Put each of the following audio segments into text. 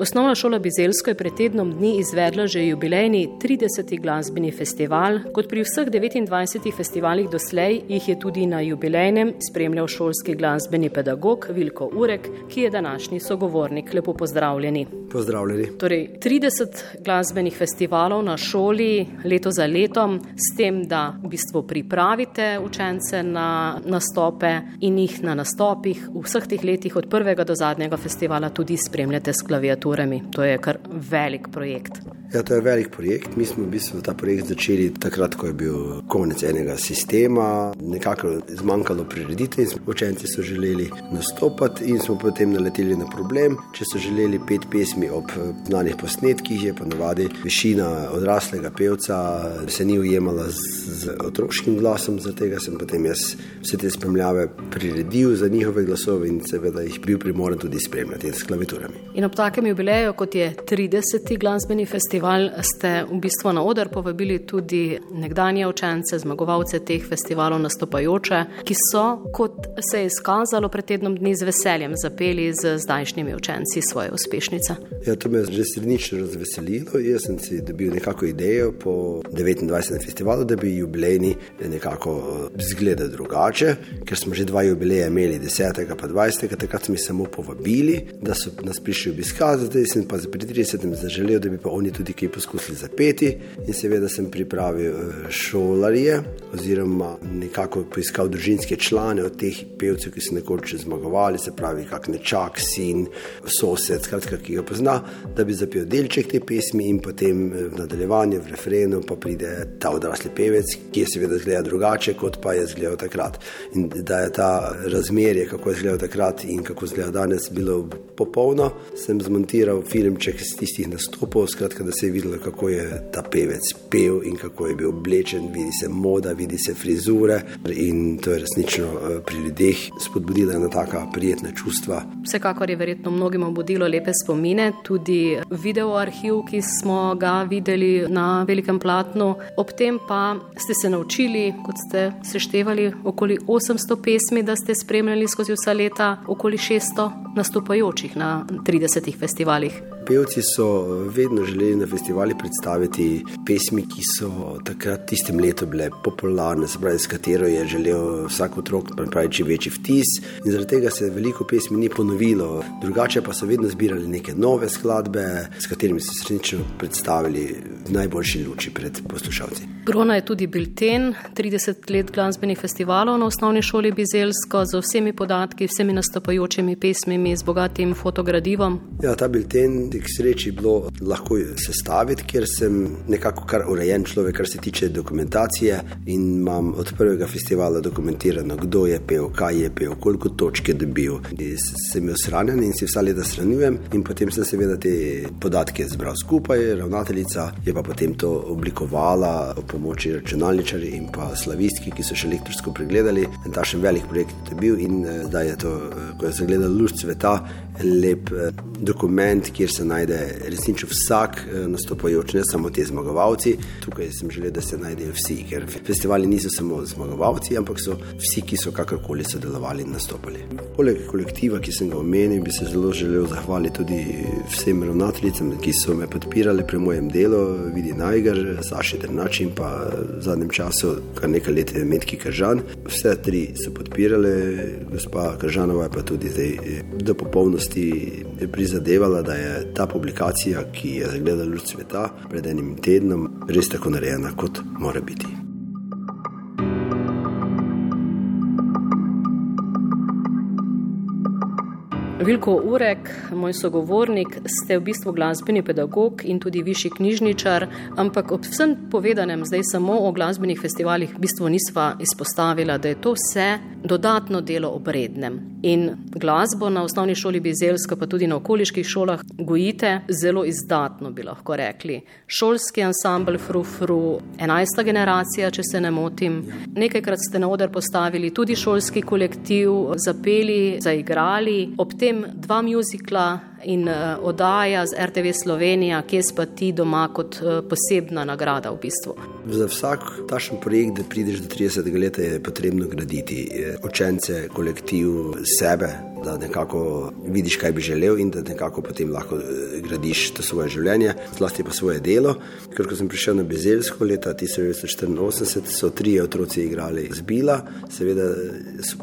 Osnovna šola Bizelsko je pred tednom dni izvedla že jubilejni 30. glasbeni festival. Kot pri vseh 29 festivalih doslej, jih je tudi na jubilejnem spremljal šolski glasbeni pedagog Vilko Urek, ki je današnji sogovornik. Lepo pozdravljeni. Pozdravljeni. Torej, 30 glasbenih festivalov na šoli leto za letom, s tem, da v bistvu pripravite učence na nastope in jih na nastopih v vseh teh letih od prvega do zadnjega festivala tudi spremljate s klaviaturami kulturami. To je kar velik projekt. Ja, to je velik projekt. Mi smo v bistvu ta projekt začeli takrat, ko je bil konec enega sistema, nekako zmanjkalo prireditev in učenci so želeli nastopati in smo potem naleteli na problem. Če so želeli pet pesmi ob znanih posnetkih, je ponovadi višina odraslega pevca se ni ujemala z, z otroškim glasom, zato sem potem jaz vse te spremljave priredil za njihove glasove in seveda jih bil primoren tudi spremljati s klaviturami. In ob takem jubileju, kot je 30. glasbeni festival, festival ste v bistvu na oder povabili tudi nekdanje učence, zmagovalce teh festivalov, nastopajoče, ki so, kot se je izkazalo pred tednom dni, z veseljem zapeli z zdajšnjimi učenci svoje uspešnice. Ja, to me je že središče razveselilo. Jaz sem si dobil nekako idejo po 29. festivalu, da bi jubilejni nekako izgledal drugače, ker smo že dva jubileja imeli, 10. in 20. takrat smo jih samo povabili, da so nas prišli obiskati, zdaj sem pa za 30. zaželel, da bi pa oni tudi tudi kaj poskusili zapeti. In seveda sem pripravil eh, šolarje, oziroma nekako poiskal družinske člane od teh pevcev, ki so nekoč zmagovali, se pravi, kak nečak, sin, sosed, skratka, ki ga pozna, da bi zapel delček te pesmi in potem eh, v nadaljevanju, v refrenu, pa pride ta odrasli pevec, ki je seveda zgleda drugače, kot pa je zgledal takrat. In da je ta razmerje, kako je zgledal takrat in kako zgleda danes, bilo popolno, sem zmontiral filmček iz tistih nastopov, skratka, da se je videlo, kako je ta pevec pel in kako je bil oblečen, vidi se moda, vidi se frizure. In to je resnično eh, pri ljudeh spodbudilo ena taka prijetna čustva. Vsekakor je verjetno mnogim obudilo lepe spomine, tudi video arhiv, ki smo ga videli na velikem platnu. Ob tem pa ste se naučili, kot ste seštevali, okoli 800 pesmi, da ste spremljali skozi vsa leta, okoli 600 nastopajočih na 30 festivalih pevci so vedno želeli na festivali predstaviti pesmi, ki so takrat tistem letu bile popularne, se pravi, s katero je želel vsak otrok napraviti čim večji vtis. In zaradi tega se veliko pesmi ni ponovilo, drugače pa so vedno zbirali neke nove skladbe, s katerimi so srčno predstavili v najboljši luči pred poslušalci. Brona je tudi bilten 30 let glasbenih festivalov na osnovni šoli Bizelsko z vsemi podatki, vsemi nastopajočimi pesmimi, z bogatim fotogradivom. Ja, ta bilten k sreči bilo lahko sestaviti, ker sem nekako kar urejen človek, kar se tiče dokumentacije. In imam od prvega festivala dokumentirano, kdo je pel, kaj je pel, koliko točk je dobil. Sem imel shranjen in si vsa leta shranjujem, in potem sem seveda te podatke zbral skupaj. Ravnateljica je pa potem to oblikovala ob pomoči računalničarjev in pa slavistki, ki so še elektronsko pregledali. In ta še velik projekt je bil in eh, zdaj je to, eh, ko je zagledal luč sveta, lep eh, dokument, kjer se najde resnično vsak nastopajoč, ne samo ti zmagovalci. Tukaj sem želel, da se najdejo vsi, ker festivali niso samo zmagovalci, ampak so vsi, ki so kakorkoli sodelovali in nastopili. Poleg kolektiva, ki sem ga omenil, bi se zelo želel zahvaliti tudi vsem ravnateljicam, ki so me podpirali pri mojem delu, vidi Najgar, Saši Trnač in pa v zadnjem času kar nekaj let Metki Kržan. Vse tri so podpirale, gospa Kržanova je pa tudi zdaj eh, do popolnosti prizadevala, da je ta publikacija, ki je zagledala luč sveta pred enim tednom, res tako narejena, kot mora biti. Vilko Urek, moj sogovornik, ste v bistvu glasbeni pedagog in tudi višji knjižničar, ampak ob vsem povedanem zdaj samo o glasbenih festivalih v bistvu nisva izpostavila, da je to vse dodatno delo obrednem. In glasbo na osnovni šoli Bizelska, pa tudi na okoliških šolah, gojite zelo izdatno, bi lahko rekli. Šolski ansambl Frufru, 11. generacija, če se ne motim. Nekajkrat ste na oder postavili tudi šolski kolektiv, zapeli, zaigrali, ob tem dva muzikla in uh, oddaja z RTV Slovenija, kje pa ti doma kot uh, posebna nagrada v bistvu. Za vsak tašen projekt, da prideš do 30 let, je potrebno graditi učence, kolektiv, sebe. Da nekako vidiš, kaj bi želel in da nekako potem lahko eh, gradiš to svoje življenje, zlasti pa svoje delo. Ker ko sem prišel na Bezelsko leta 1984, so tri otroci igrali z Bila, seveda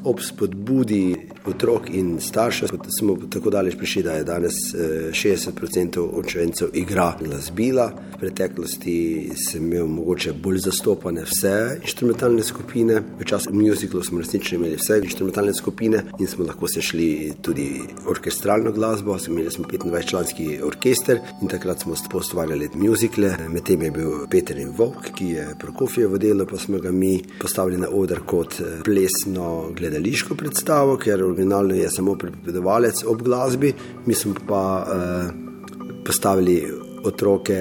ob spodbudi otrok in staršev smo tako daleč prišli, da je danes 60% eh, učencev igra glasbila. V preteklosti sem imel mogoče bolj zastopane vse instrumentalne skupine, v času muziklu smo resnično imeli vse instrumentalne skupine in smo lahko sešli tudi orkestralno glasbo. Imeli smo 25-članski orkester in takrat smo ustvarjali muzikle. Medtem je bil Peter in Vok, ki je Prokofijev delo, pa smo ga mi postavili na oder kot eh, plesno gledališko predstavo, ker originalno je samo pripovedovalec ob glasbi, mi smo pa eh, postavili otroke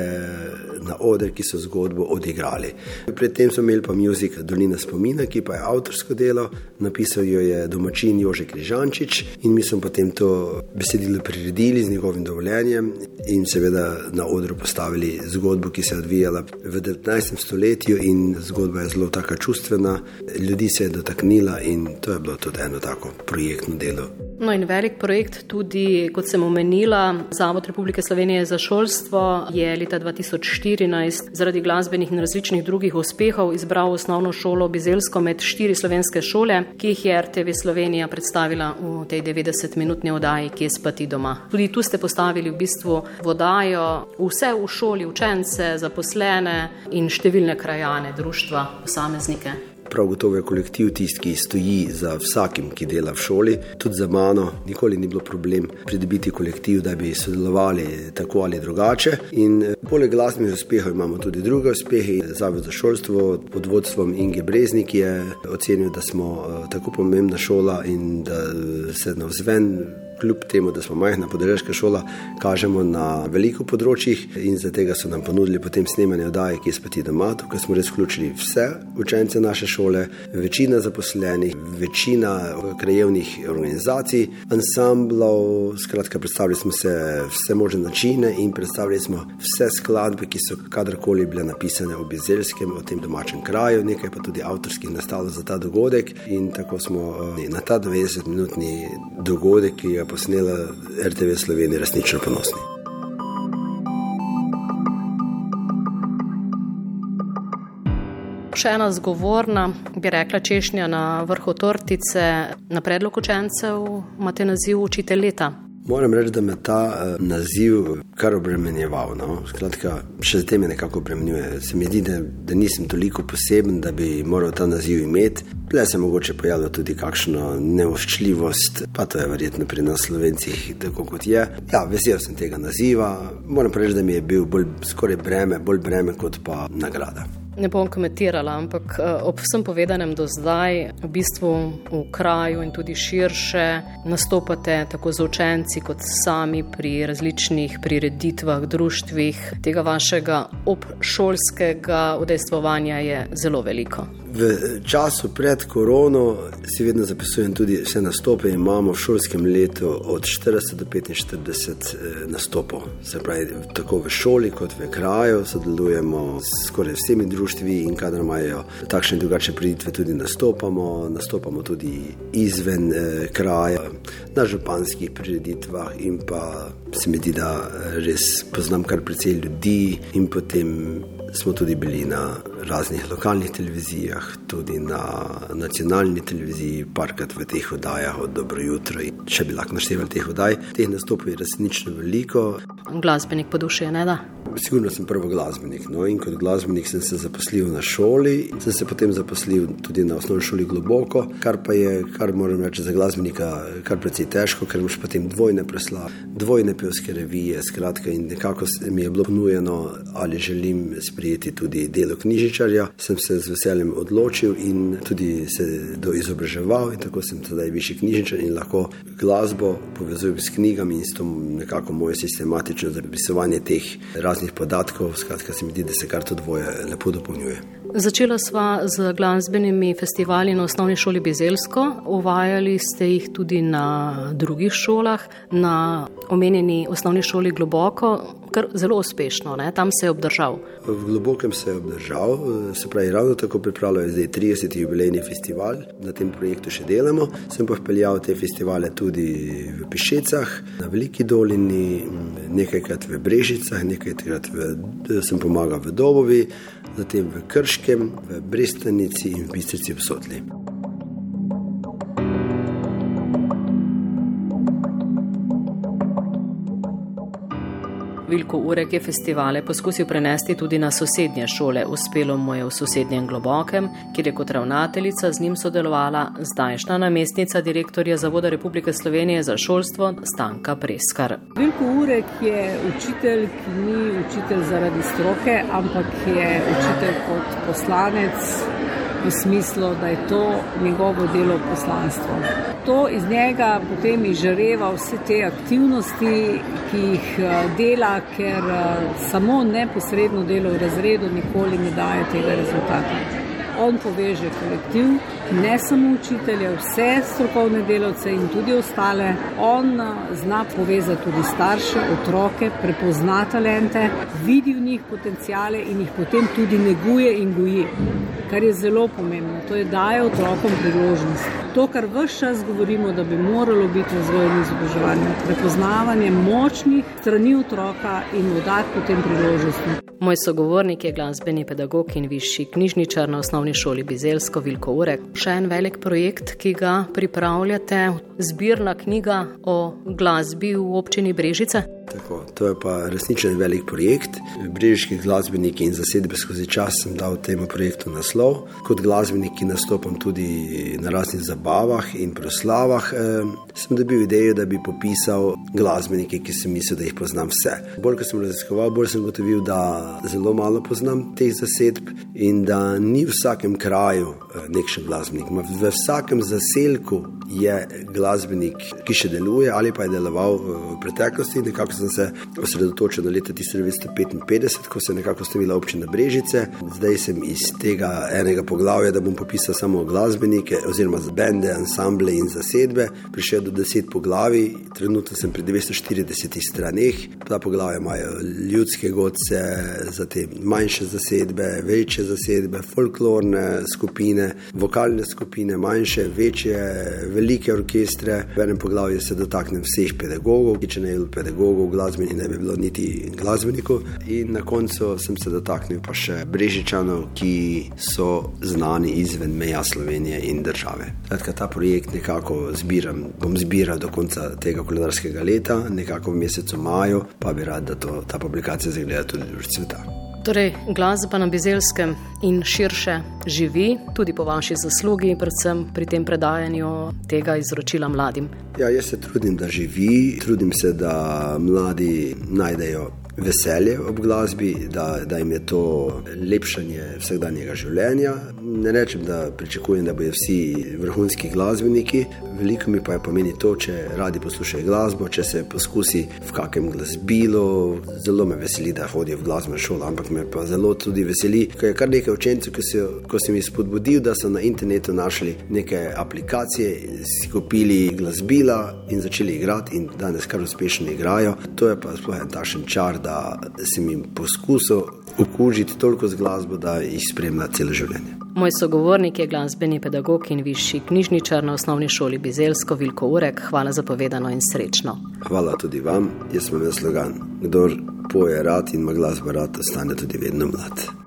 na oder, ki so zgodbo odigrali. Predtem smo imeli pa muzik Dolina spomina, ki pa je avtorsko delo, napisal jo je domačin Jože Križančič in mi smo potem to besedilo priredili z njegovim dovoljenjem in seveda na odru postavili zgodbo, ki se je odvijala v 19. stoletju in zgodba je zelo taka čustvena, ljudi se je dotaknila in to je bilo tudi eno tako projektno delo. No in velik projekt tudi, kot sem omenila, Zavod Republike Slovenije za šolstvo je leta 2014 zaradi glasbenih in različnih drugih uspehov izbral osnovno šolo Bizelsko med štiri slovenske šole, ki jih je RTV Slovenija predstavila v tej 90-minutni oddaji, ki je spati doma. Tudi tu ste postavili v bistvu vodajo vse v šoli, učence, zaposlene in številne krajane, društva, posameznike prav gotovo je kolektiv tisti, ki stoji za vsakim, ki dela v šoli. Tudi za mano nikoli ni bilo problem pridobiti kolektiv, da bi sodelovali tako ali drugače. In eh, poleg glasbenih uspehov imamo tudi druge uspehe. Zavod za šolstvo pod vodstvom Inge Breznik je ocenil, da smo eh, tako pomembna šola in da eh, se navzven kljub temu, da smo majhna podeželska šola, kažemo na veliko področjih in zato so nam ponudili potem snemanje oddaje, ki je spati doma, tukaj smo res vključili vse učence naše šole, večina zaposlenih, večina krajevnih organizacij, ansamblov, skratka, predstavili smo se vse možne načine in predstavili smo vse skladbe, ki so kadarkoli bile napisane o Bizelskem, o tem domačem kraju, nekaj pa tudi avtorskih nastalo za ta dogodek in tako smo eh, na ta 90-minutni dogodek, ki je posnela RTV Slovenija, resnično ponosni. Še ena zgovorna, bi rekla češnja na vrhu tortice, na predlog učencev imate naziv učitelj leta. Moram reči, da me ta uh, naziv kar obremenjeval. No? Skratka, še zdaj me nekako obremenjuje. Se mi zdi, da, da nisem toliko poseben, da bi moral ta naziv imeti. Le se mogoče pojavlja tudi kakšno neoščljivost, pa to je verjetno pri nas, slovencih, tako kot je. Ja, vesel sem tega naziva. Moram reči, da mi je bil bolj skoraj breme, bolj breme kot pa nagrada. Ne bom komentirala, ampak eh, ob vsem povedanem do zdaj, v bistvu v kraju in tudi širše, nastopate tako z učenci, kot sami pri različnih prireditvah, društvih. Tega vašega obšolskega udejstvovanja je zelo veliko. V času pred korono si vedno zapisujem tudi vse nastope. Imamo v šolskem letu od 40 do 45 eh, nastopov. Se pravi, tako v šoli kot v kraju sodelujemo s skoraj vsemi društvi in kadar imajo takšne in drugačne priditve, tudi nastopamo. Nastopamo tudi izven eh, kraja, na županskih prireditvah in pa se mi zdi, da res poznam kar precej ljudi in potem smo tudi bili na raznih lokalnih televizijah, tudi na nacionalni televiziji, parkrat v teh oddajah od dobro jutro. Če bi lahko naštevali teh oddaj, teh nastopov je resnično veliko. Glasbenik po duši, ne da? Sigurno sem prvi glasbenik. No, in kot glasbenik sem se zaposlil na šoli, sem se potem zaposlil tudi na osnovni šoli globoko, kar pa je, kar moram reči za glasbenika, kar precej težko, ker imaš potem dvojne preslave, dvojne pevske revije. Skratka, in nekako mi je bilo ponujeno, ali želim sprijeti tudi delo knjižničarja. Sem se z veseljem odločil in tudi se doizobraževal, in tako sem sedaj višji knjižničar in lahko glasbo povezujem s knjigami in s to nekako moje sistematično zapisovanje teh raznih raznih podatkov, skratka, se mi zdi, da se kar to dvoje lepo dopolnjuje. Začela sva z glasbenimi festivali na osnovni šoli Bezelsko, uvajali ste jih tudi na drugih šolah, na omenjeni osnovni šoli Globoko. kar zelo uspešno, ne? tam se je obdržal. V globokem se je obdržal, se pravi, ravno tako pripravljajo zdaj 30. jubilejni festival, na tem projektu še delamo. Sem pa vpeljal te festivale tudi v Pišecah, na Veliki dolini, nekajkrat v Brežicah, nekajkrat v, sem pomagal v Dobovi, zatem v Krškem, v Brestanici in v Bistrici v Sotli. Vilko Urek je festivale poskusil prenesti tudi na sosednje šole. Uspelo mu je v sosednjem Globokem, kjer je kot ravnateljica z njim sodelovala zdajšnja namestnica direktorja Zavoda Republike Slovenije za šolstvo Stanka Preskar. Vilko Urek je učitelj, ki ni učitelj zaradi stroke, ampak je učitelj kot poslanec v smislu, da je to njegovo delo poslanstvo. To iz njega potem izžareva vse te aktivnosti, ki jih eh, dela, ker eh, samo neposredno delo v razredu nikoli ne daje tega rezultata on poveže kolektiv, ne samo učitelje, vse strokovne delavce in tudi ostale. On zna povezati tudi starše, otroke, prepozna talente, vidi v njih potencijale in jih potem tudi neguje in goji. Kar je zelo pomembno, to je daje otrokom priložnost. To, kar vse čas govorimo, da bi moralo biti razvoj in izobraževanje, prepoznavanje močnih strani otroka in dodati potem priložnost. Moj sogovornik je glasbeni pedagog in višji knjižničar na osnovni šoli Bizelsko Vilko Urek. Še en velik projekt, ki ga pripravljate, zbirna knjiga o glasbi v občini Brežice. Tako, to je pa resničen velik projekt. Brežiški glasbeniki in zasedbe skozi čas sem dal temu projektu naslov. Kot glasbenik, ki nastopam tudi na raznih zabavah in proslavah, eh, sem dobil idejo, da bi popisal glasbenike, ki sem mislil, da jih poznam vse. Bolj ko sem raziskoval, bolj sem gotovil, da zelo malo poznam teh zasedb in da ni v vsakem kraju eh, nek še glasbenik. V vsakem zaselku je glasbenik, ki še deluje ali pa je deloval v preteklosti. Sem se osredotočil na leto 1955, ko se je nekako stavila občina Brežice. Zdaj sem iz tega enega poglavja, da bom popisal samo glasbenike, oziroma bende, ensemble in zasedbe, prišel do deset poglavij, trenutno sem pri 240 straneh. Ta poglavja imajo ljudske godce, zatem manjše zasedbe, večje zasedbe, folklorne skupine, vokalne skupine, manjše, večje, velike orkestre. V enem poglavju se dotaknem vseh pedagogov, ki če ne bi pedagogov, glasbenih ne bi bilo niti glasbenikov. In na koncu sem se dotaknil pa še brežičanov, ki so znani izven meja Slovenije in države. Kratka, ta projekt nekako zbiram, bom zbiral do konca tega koledarskega leta, nekako v mesecu maju, pa bi rad, da to, ta publikacija zagleda tudi v sveta. Torej, glasba na Bizelskem in širše živi, tudi po vaši zaslugi, predvsem pri tem predajanju tega izročila mladim. Ja, jaz se trudim, da živi, trudim se, da mladi najdejo veselje ob glasbi, da, da jim je to lepšanje vsakdanjega življenja. Ne rečem, da pričakujem, da bodo vsi vrhunski glasbeniki, veliko mi pa je pomeni to, če radi poslušajo glasbo, če se poskusi v kakem glasbilu. Zelo me veseli, da hodijo v glasbeno šolo, ampak me pa zelo tudi veseli, ker je kar nekaj učencev, ki so, ko sem jih spodbudil, da so na internetu našli neke aplikacije, si kupili glasbila in začeli igrati in danes kar uspešno igrajo. To je pa sploh en tašen čar da sem jim poskusil okužiti toliko z glasbo, da jih spremlja celo življenje. Moj sogovornik je glasbeni pedagog in višji knjižničar na osnovni šoli Bizelsko, Vilko Urek. Hvala za povedano in srečno. Hvala tudi vam, jaz sem imel slogan. Kdor poje rad in ima glasbo rad, ostane tudi vedno mlad.